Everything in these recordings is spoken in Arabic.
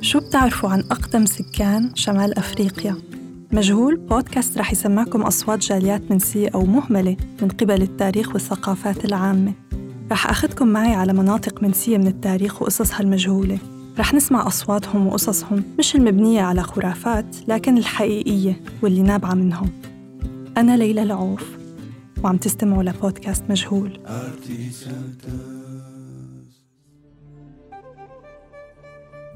شو بتعرفوا عن أقدم سكان شمال أفريقيا؟ مجهول بودكاست رح يسمعكم أصوات جاليات منسية أو مهملة من قبل التاريخ والثقافات العامة. رح أخذكم معي على مناطق منسية من التاريخ وقصصها المجهولة. رح نسمع أصواتهم وقصصهم مش المبنية على خرافات لكن الحقيقية واللي نابعة منهم. أنا ليلى العوف وعم تستمعوا لبودكاست مجهول.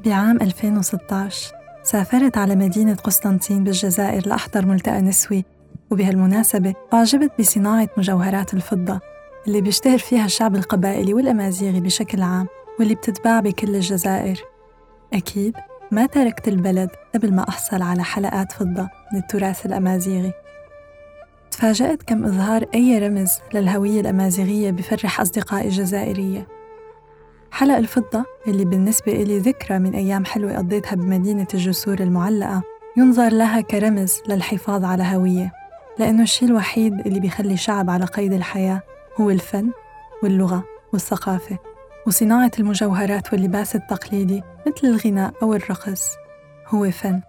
بعام 2016 سافرت على مدينة قسطنطين بالجزائر لأحضر ملتقى نسوي وبهالمناسبة أعجبت بصناعة مجوهرات الفضة اللي بيشتهر فيها الشعب القبائلي والأمازيغي بشكل عام واللي بتتباع بكل الجزائر. أكيد ما تركت البلد قبل ما أحصل على حلقات فضة من التراث الأمازيغي. تفاجأت كم إظهار أي رمز للهوية الأمازيغية بفرح أصدقائي الجزائرية. حلق الفضة اللي بالنسبة إلي ذكرى من أيام حلوة قضيتها بمدينة الجسور المعلقة ينظر لها كرمز للحفاظ على هوية لأنه الشيء الوحيد اللي بيخلي شعب على قيد الحياة هو الفن واللغة والثقافة وصناعة المجوهرات واللباس التقليدي مثل الغناء أو الرقص هو فن.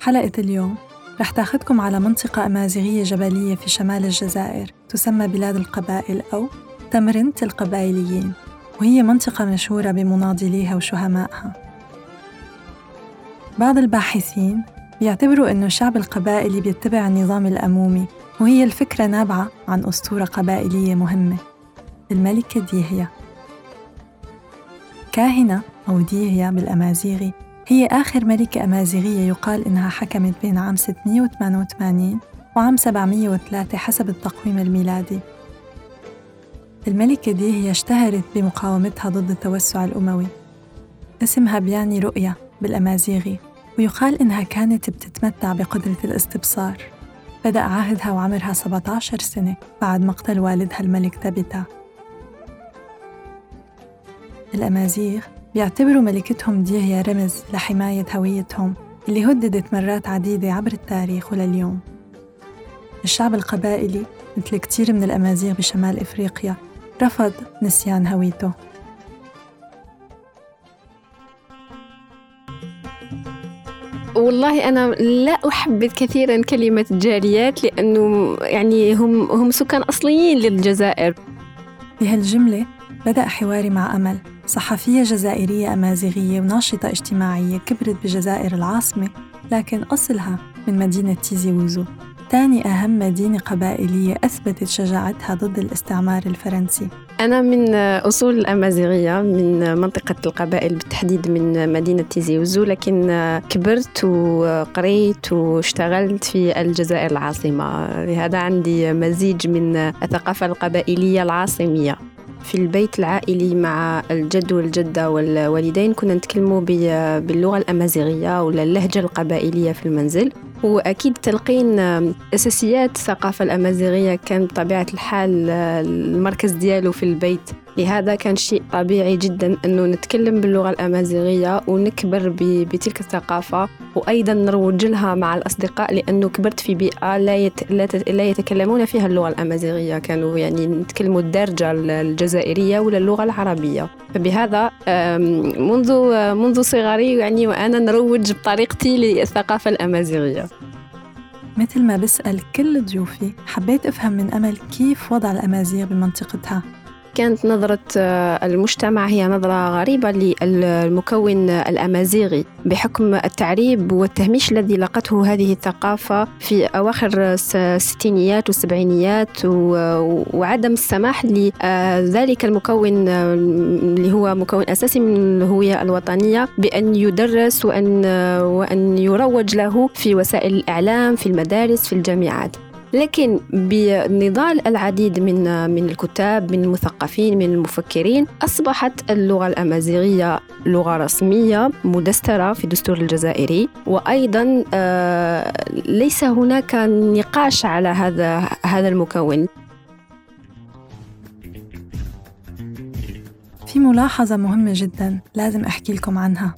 حلقة اليوم رح تاخدكم على منطقة أمازيغية جبلية في شمال الجزائر تسمى بلاد القبائل أو تمرنة القبائليين وهي منطقة مشهورة بمناضليها وشهمائها. بعض الباحثين بيعتبروا أنه الشعب القبائلي بيتبع النظام الأمومي وهي الفكرة نابعة عن أسطورة قبائلية مهمة. الملكة ديهيا. كاهنة أو ديهيا بالأمازيغي هي آخر ملكة أمازيغية يقال إنها حكمت بين عام 688 وعام 703 حسب التقويم الميلادي. الملكة دي هي اشتهرت بمقاومتها ضد التوسع الأموي. اسمها بيعني رؤية بالأمازيغي ويقال إنها كانت بتتمتع بقدرة الاستبصار. بدأ عهدها وعمرها 17 سنة بعد مقتل والدها الملك تابتا الأمازيغ بيعتبروا ملكتهم دي هي رمز لحماية هويتهم اللي هددت مرات عديدة عبر التاريخ ولليوم. الشعب القبائلي مثل كتير من الأمازيغ بشمال إفريقيا رفض نسيان هويته. والله أنا لا أحبذ كثيرا كلمة جاليات لأنه يعني هم هم سكان أصليين للجزائر. بهالجملة بدأ حواري مع أمل صحفية جزائرية أمازيغية وناشطة اجتماعية كبرت بجزائر العاصمة لكن أصلها من مدينة تيزي ووزو ثاني أهم مدينة قبائلية أثبتت شجاعتها ضد الاستعمار الفرنسي. أنا من أصول الأمازيغية من منطقة القبائل بالتحديد من مدينة تيزي وزو لكن كبرت وقريت واشتغلت في الجزائر العاصمة. لهذا عندي مزيج من الثقافة القبائلية العاصمية. في البيت العائلي مع الجد والجدة والوالدين كنا نتكلموا باللغة الأمازيغية ولا اللهجة القبائلية في المنزل. وأكيد تلقين أساسيات الثقافة الأمازيغية كان بطبيعة الحال المركز ديالو في البيت. لهذا كان شيء طبيعي جدا أنه نتكلم باللغة الأمازيغية ونكبر بتلك الثقافة وأيضا نروج لها مع الأصدقاء لأنه كبرت في بيئة لا, يت... لا, ت... لا يتكلمون فيها اللغة الأمازيغية كانوا يعني نتكلموا الدارجة الجزائرية ولا اللغة العربية. فبهذا منذ منذ صغري يعني وأنا نروج بطريقتي للثقافة الأمازيغية. مثل ما بسأل كل ضيوفي حبيت أفهم من أمل كيف وضع الأمازيغ بمنطقتها. كانت نظرة آه، المجتمع هي نظرة غريبة للمكون الأمازيغي. بحكم التعريب والتهميش الذي لقته هذه الثقافة في أواخر الستينيات والسبعينيات وعدم السماح لذلك المكون اللي هو مكون أساسي من الهوية الوطنية بأن يدرس وأن وأن يروج له في وسائل الإعلام في المدارس في الجامعات. لكن بنضال العديد من من الكتاب من المثقفين من المفكرين أصبحت اللغة الأمازيغية لغة رسمية مدسترة في الدستور الجزائري. وأيضا آه، ليس هناك نقاش على هذا هذا المكون. في ملاحظة مهمة جدا لازم أحكي لكم عنها.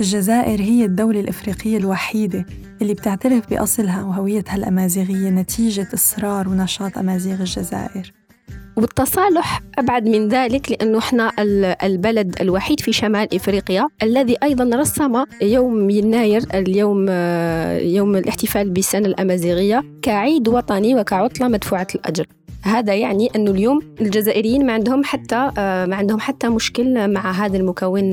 الجزائر هي الدولة الإفريقية الوحيدة اللي بتعترف بأصلها وهويتها الأمازيغية نتيجة إصرار ونشاط أمازيغ الجزائر. والتصالح أبعد من ذلك لأنه إحنا البلد الوحيد في شمال إفريقيا الذي أيضا رسم يوم يناير اليوم يوم الاحتفال بالسنة الأمازيغية كعيد وطني وكعطلة مدفوعة الأجر. هذا يعني أنه اليوم الجزائريين ما عندهم حتى ما عندهم حتى مشكل مع هذا المكون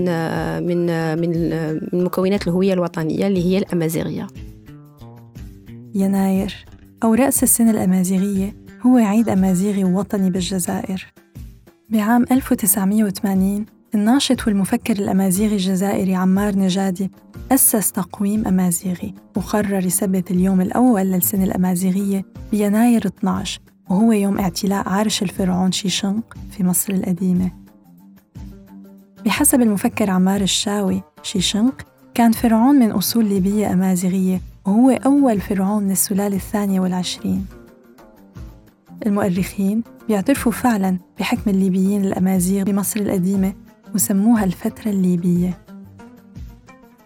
من من مكونات الهوية الوطنية اللي هي الأمازيغية. يناير. أو رأس السنة الأمازيغية هو عيد أمازيغي وطني بالجزائر. بعام 1980 الناشط والمفكر الأمازيغي الجزائري عمار نجادي أسس تقويم أمازيغي وقرر يثبت اليوم الأول للسنة الأمازيغية بيناير 12 وهو يوم اعتلاء عرش الفرعون شيشنق في مصر القديمة. بحسب المفكر عمار الشاوي شيشنق كان فرعون من أصول ليبية أمازيغية وهو أول فرعون من السلالة الثانية والعشرين. المؤرخين بيعترفوا فعلا بحكم الليبيين الأمازيغ بمصر القديمة وسموها الفترة الليبية.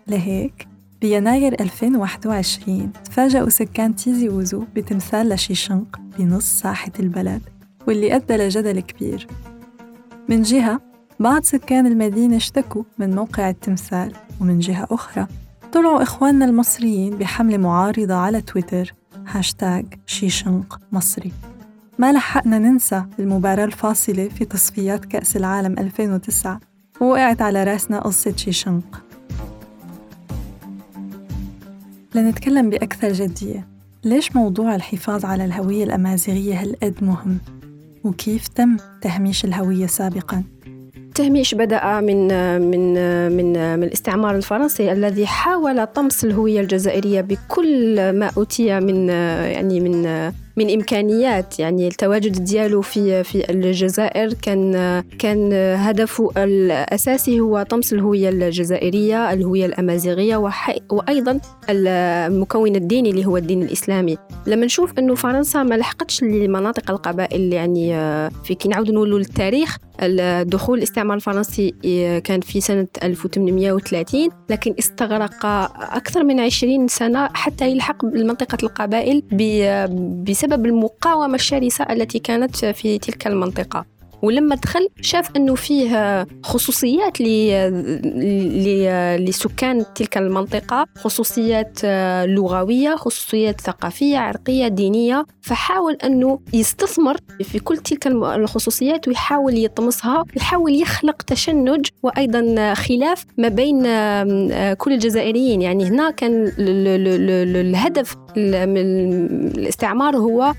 لهيك بيناير 2021 تفاجأوا سكان تيزي ووزو بتمثال لشيشنق بنص ساحة البلد واللي أدى لجدل كبير. من جهة بعض سكان المدينة اشتكوا من موقع التمثال ومن جهة أخرى طلعوا إخواننا المصريين بحملة معارضة على تويتر هاشتاج شيشنق مصري. ما لحقنا ننسى المباراة الفاصلة في تصفيات كأس العالم 2009 ووقعت على رأسنا قصة شيشنق. لنتكلم بأكثر جدية ليش موضوع الحفاظ على الهوية الأمازيغية هالقد مهم؟ وكيف تم تهميش الهوية سابقاً؟ التهميش بدأ من من من من الاستعمار الفرنسي الذي حاول طمس الهوية الجزائرية بكل ما أوتي من يعني من من إمكانيات يعني التواجد ديالو في في الجزائر كان كان هدفه الأساسي هو طمس الهوية الجزائرية الهوية الأمازيغية وأيضا المكون الديني اللي هو الدين الإسلامي. لما نشوف أنه فرنسا ما لحقتش لمناطق القبائل يعني في كي نعاود نقولوا للتاريخ الدخول الاستعمار الفرنسي كان في سنة 1830 لكن استغرق أكثر من 20 سنة حتى يلحق بمنطقة القبائل بسبب المقاومة الشرسة التي كانت في تلك المنطقة. ولما دخل شاف أنه فيه خصوصيات لسكان تلك المنطقة خصوصيات لغوية خصوصيات ثقافية عرقية دينية. فحاول أنه يستثمر في كل تلك الخصوصيات ويحاول يطمسها ويحاول يخلق تشنج وأيضا خلاف ما بين كل الجزائريين. يعني هنا كان الهدف الاستعمار هو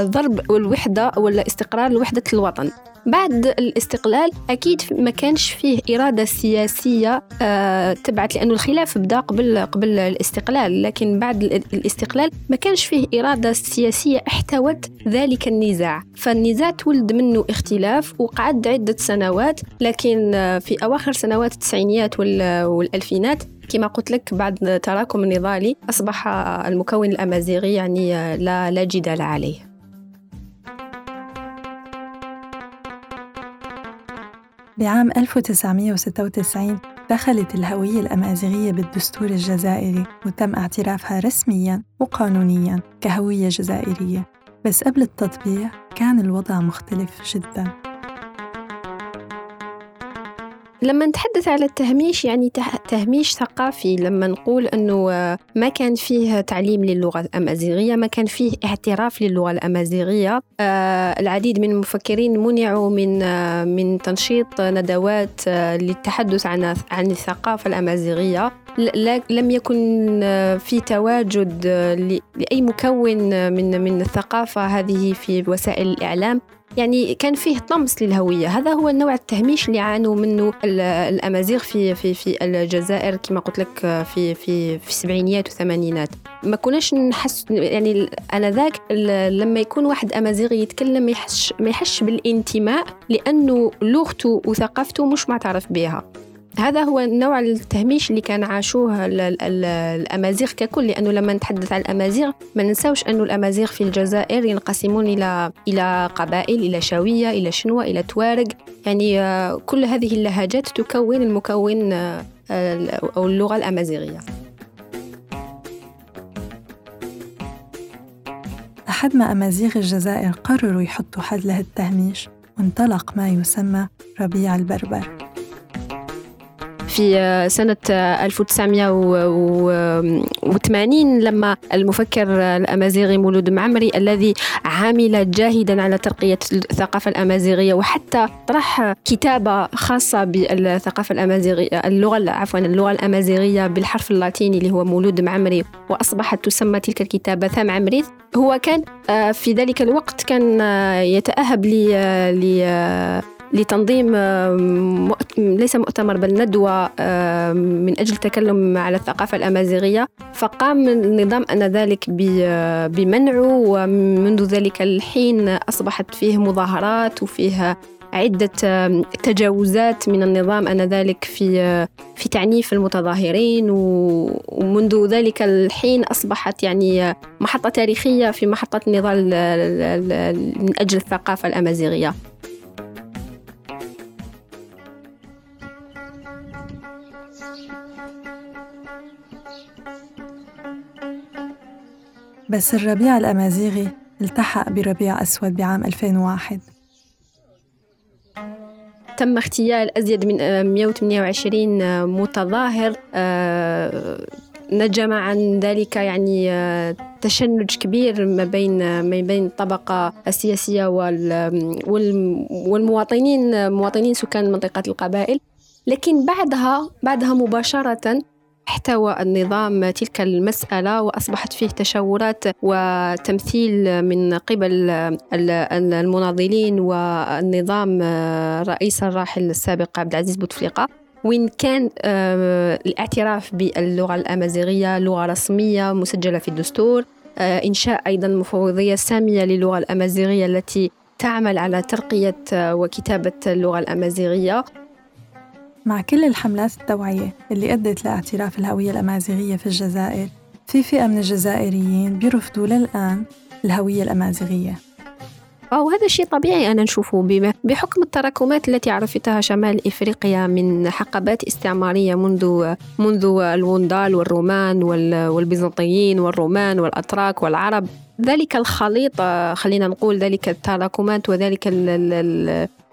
ضرب الوحدة ولا استقرار وحدة الوطن. بعد الاستقلال أكيد ما كانش فيه إرادة سياسية آه تبعت لأنه الخلاف بدا قبل قبل الاستقلال. لكن بعد الاستقلال ما كانش فيه إرادة سياسية احتوت ذلك النزاع. فالنزاع تولد منه اختلاف وقعد عدة سنوات. لكن في أواخر سنوات التسعينيات والألفينات كما قلت لك بعد تراكم النضالي أصبح المكون الأمازيغي يعني لا, لا جدال عليه. بعام 1996 دخلت الهوية الأمازيغية بالدستور الجزائري وتم اعترافها رسمياً وقانونياً كهوية جزائرية. بس قبل التطبيع كان الوضع مختلف جداً. لما نتحدث على التهميش يعني تهميش ثقافي لما نقول إنه ما كان فيه تعليم للغة الأمازيغية ما كان فيه اعتراف للغة الأمازيغية. آه العديد من المفكرين منعوا من آه من تنشيط ندوات آه للتحدث عن عن الثقافة الأمازيغية. لم يكن آه، في تواجد آه، لأي مكون من من الثقافة هذه في وسائل الإعلام. يعني كان فيه طمس للهوية. هذا هو النوع التهميش اللي عانوا منه الأمازيغ في في في الجزائر كما قلت لك في في في السبعينيات والثمانينات. ما كناش نحس يعني أنا ذاك لما يكون واحد أمازيغي يتكلم ما يحسش ما يحسش بالانتماء لأنه لغته وثقافته مش معترف بها. هذا هو نوع التهميش اللي كان عاشوه الأمازيغ ككل لأنه لما نتحدث عن الأمازيغ ما ننساوش انه الأمازيغ في الجزائر ينقسمون إلى إلى قبائل إلى شاوية إلى شنوه إلى توارق يعني آه، كل هذه اللهجات تكون المكون آه، أو اللغة الأمازيغية. لحد ما أمازيغ الجزائر قرروا يحطوا حد لهالتهميش وانطلق ما يسمى ربيع البربر. في سنة 1980 لما المفكر الأمازيغي مولود معمري الذي عمل جاهدا على ترقية الثقافة الأمازيغية وحتى طرح كتابة خاصة بالثقافة الأمازيغية اللغة عفوا اللغة الأمازيغية بالحرف اللاتيني اللي هو مولود معمري وأصبحت تسمى تلك الكتابة ثام عمريث. هو كان آه، في ذلك الوقت كان آه، يتأهب لتنظيم ليس مؤتمر بل ندوة من أجل التكلم على الثقافة الأمازيغية. فقام النظام آنذاك بمنعه ومنذ ذلك الحين أصبحت فيه مظاهرات وفيه عدة تجاوزات من النظام آنذاك في في تعنيف المتظاهرين. ومنذ ذلك الحين أصبحت يعني محطة تاريخية في محطة النضال من أجل الثقافة الأمازيغية. بس الربيع الأمازيغي التحق بربيع أسود بعام 2001 تم اغتيال أزيد من 128 متظاهر آه، نجم عن ذلك يعني آه، تشنج كبير ما بين ما بين الطبقة السياسية والمواطنين مواطنين سكان منطقة القبائل. لكن بعدها بعدها مباشرة احتوى النظام تلك المسألة وأصبحت فيه تشاورات وتمثيل من قبل المناضلين والنظام الرئيس الراحل السابق عبد العزيز بوتفليقة. وين كان آه، الاعتراف باللغة الأمازيغية لغة رسمية مسجلة في الدستور آه، إنشاء أيضا مفوضية سامية للغة الأمازيغية التي تعمل على ترقية وكتابة اللغة الأمازيغية. مع كل الحملات التوعية اللي أدت لاعتراف الهوية الأمازيغية في الجزائر في فئة من الجزائريين بيرفضوا للآن الهوية الأمازيغية. وهذا شيء طبيعي أنا نشوفه بما بحكم التراكمات التي عرفتها شمال إفريقيا من حقبات استعمارية منذ منذ الوندال والرومان والبيزنطيين والرومان والأتراك والعرب. ذلك الخليط خلينا نقول ذلك التراكمات وذلك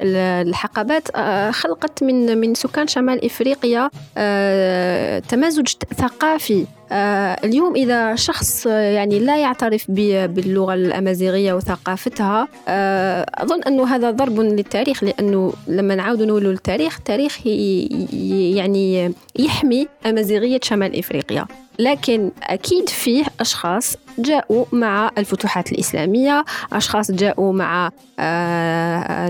الحقبات آه، خلقت من من سكان شمال إفريقيا آه، تمازج ثقافي. آه، اليوم إذا شخص يعني لا يعترف باللغة الأمازيغية وثقافتها أظن أنه هذا ضرب للتاريخ لأنه لما نعاود نقول التاريخ التاريخ يعني يحمي أمازيغية شمال إفريقيا. لكن أكيد فيه أشخاص جاءوا مع الفتوحات الإسلامية أشخاص جاءوا مع آه،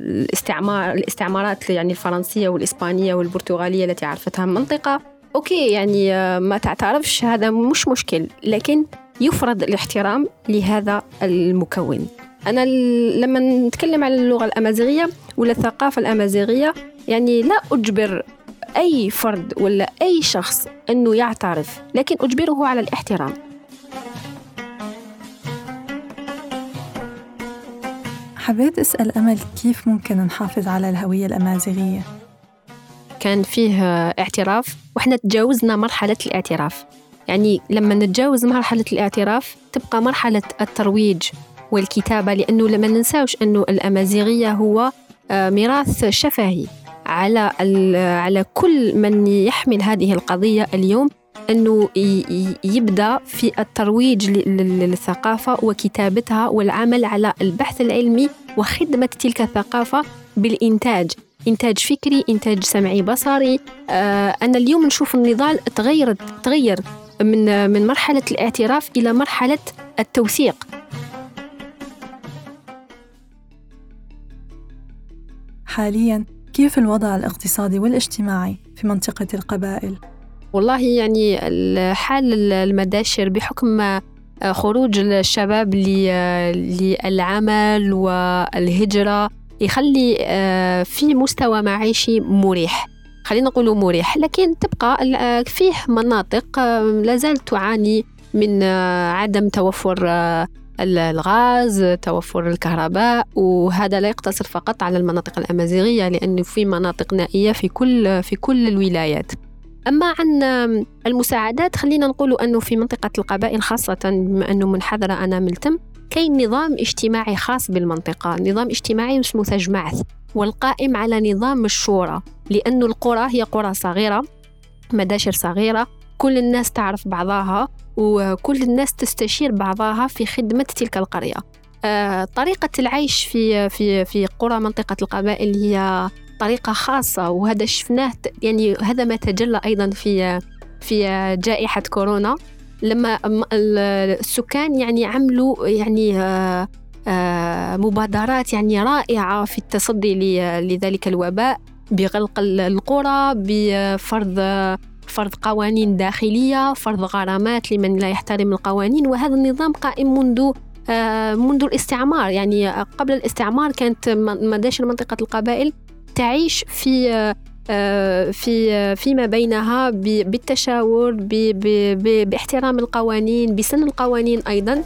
الاستعمار الاستعمارات يعني الفرنسية والإسبانية والبرتغالية التي عرفتها المنطقة أوكي يعني آه، ما تعترفش هذا مش مشكل لكن يفرض الاحترام لهذا المكون. أنا لما نتكلم على اللغة الأمازيغية ولا الثقافة الأمازيغية يعني لا أجبر أي فرد ولا أي شخص أنه يعترف لكن أجبره على الاحترام. حبيت أسأل أمل كيف ممكن نحافظ على الهوية الأمازيغية؟ كان فيه اعتراف وإحنا تجاوزنا مرحلة الاعتراف. يعني لما نتجاوز مرحلة الاعتراف تبقى مرحلة الترويج والكتابة لأنه لما ننساوش أنه الأمازيغية هو آه، ميراث شفهي. على على كل من يحمل هذه القضية اليوم أنه يبدأ في الترويج للثقافة وكتابتها والعمل على البحث العلمي وخدمة تلك الثقافة بالإنتاج. إنتاج فكري إنتاج سمعي بصري. آه أنا اليوم نشوف النضال تغير تغير من من مرحلة الاعتراف إلى مرحلة التوثيق. حاليا كيف الوضع الاقتصادي والاجتماعي في منطقة القبائل؟ والله يعني الحال المداشر بحكم خروج الشباب للعمل والهجرة يخلي آه، في مستوى معيشي مريح خلينا نقول مريح لكن تبقى فيه مناطق آه، لا زالت تعاني من آه، عدم توفر الغاز توفر الكهرباء وهذا لا يقتصر فقط على المناطق الأمازيغية لأنه في مناطق نائية في كل في كل الولايات. أما عن المساعدات خلينا نقول أنه في منطقة القبائل خاصة بما أنه منحدرة أنا ملتم كاين نظام اجتماعي خاص بالمنطقة نظام اجتماعي اسمه تجمعث والقائم على نظام الشورى لأن القرى هي قرى صغيرة مداشر صغيرة كل الناس تعرف بعضها وكل الناس تستشير بعضها في خدمة تلك القرية. آه، طريقة العيش في في في قرى منطقة القبائل هي طريقة خاصة وهذا شفناه يعني هذا ما تجلى أيضا في في جائحة كورونا. لما السكان يعني عملوا يعني آه، آه، مبادرات يعني رائعة في التصدي لذلك الوباء بغلق القرى بفرض فرض قوانين داخلية فرض غرامات لمن لا يحترم القوانين وهذا النظام قائم منذ آه، منذ الاستعمار. يعني قبل الاستعمار كانت مداشر منطقة القبائل تعيش في آه، في فيما بينها بالتشاور باحترام القوانين بسن القوانين أيضا.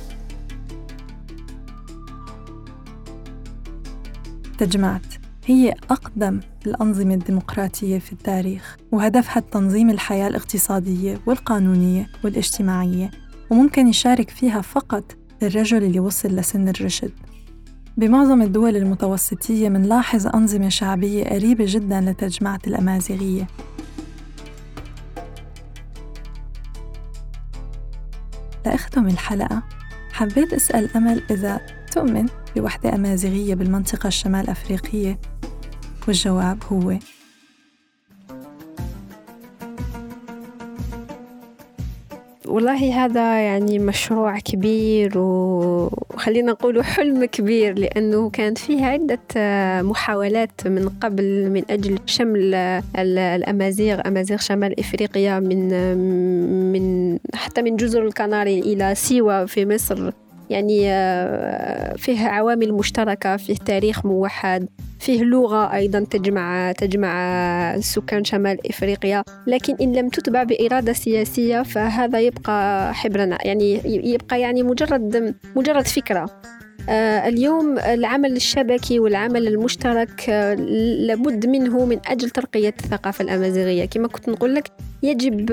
تجمعت. هي أقدم الأنظمة الديمقراطية في التاريخ وهدفها تنظيم الحياة الاقتصادية والقانونية والاجتماعية وممكن يشارك فيها فقط الرجل اللي وصل لسن الرشد. بمعظم الدول المتوسطية منلاحظ أنظمة شعبية قريبة جدا لتجمعة الأمازيغية. لأختم الحلقة حبيت أسأل أمل إذا تؤمن بوحدة أمازيغية بالمنطقة الشمال أفريقية. والجواب هو والله هذا يعني مشروع كبير وخلينا نقول حلم كبير لأنه كانت فيه عدة محاولات من قبل من أجل شمل الأمازيغ أمازيغ شمال إفريقيا من من حتى من جزر الكناري إلى سيوة في مصر. يعني آه، فيه عوامل مشتركة فيه تاريخ موحد فيه لغة أيضا تجمع تجمع سكان شمال إفريقيا. لكن إن لم تتبع بإرادة سياسية فهذا يبقى حبرنا. يعني يبقى يعني مجرد مجرد فكرة. آه اليوم العمل الشبكي والعمل المشترك آه لابد منه من أجل ترقية الثقافة الأمازيغية. كما كنت نقول لك يجب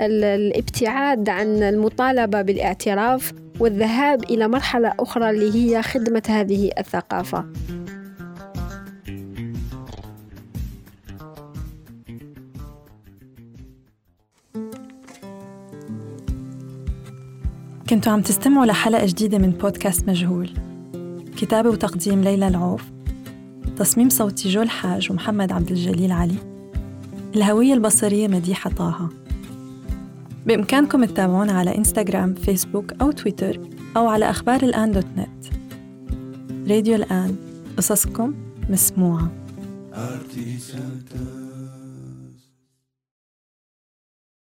الابتعاد عن المطالبة بالاعتراف والذهاب إلى مرحلة أخرى اللي هي خدمة هذه الثقافة. كنتوا عم تستمعوا لحلقة جديدة من بودكاست مجهول. كتابة وتقديم ليلى العوف. تصميم صوتي جو الحاج ومحمد عبد الجليل علي. الهوية البصرية مديحة طه. بإمكانكم تتابعونا على إنستغرام فيسبوك أو تويتر أو على أخبار الآن دوت نت. راديو الآن قصصكم مسموعة.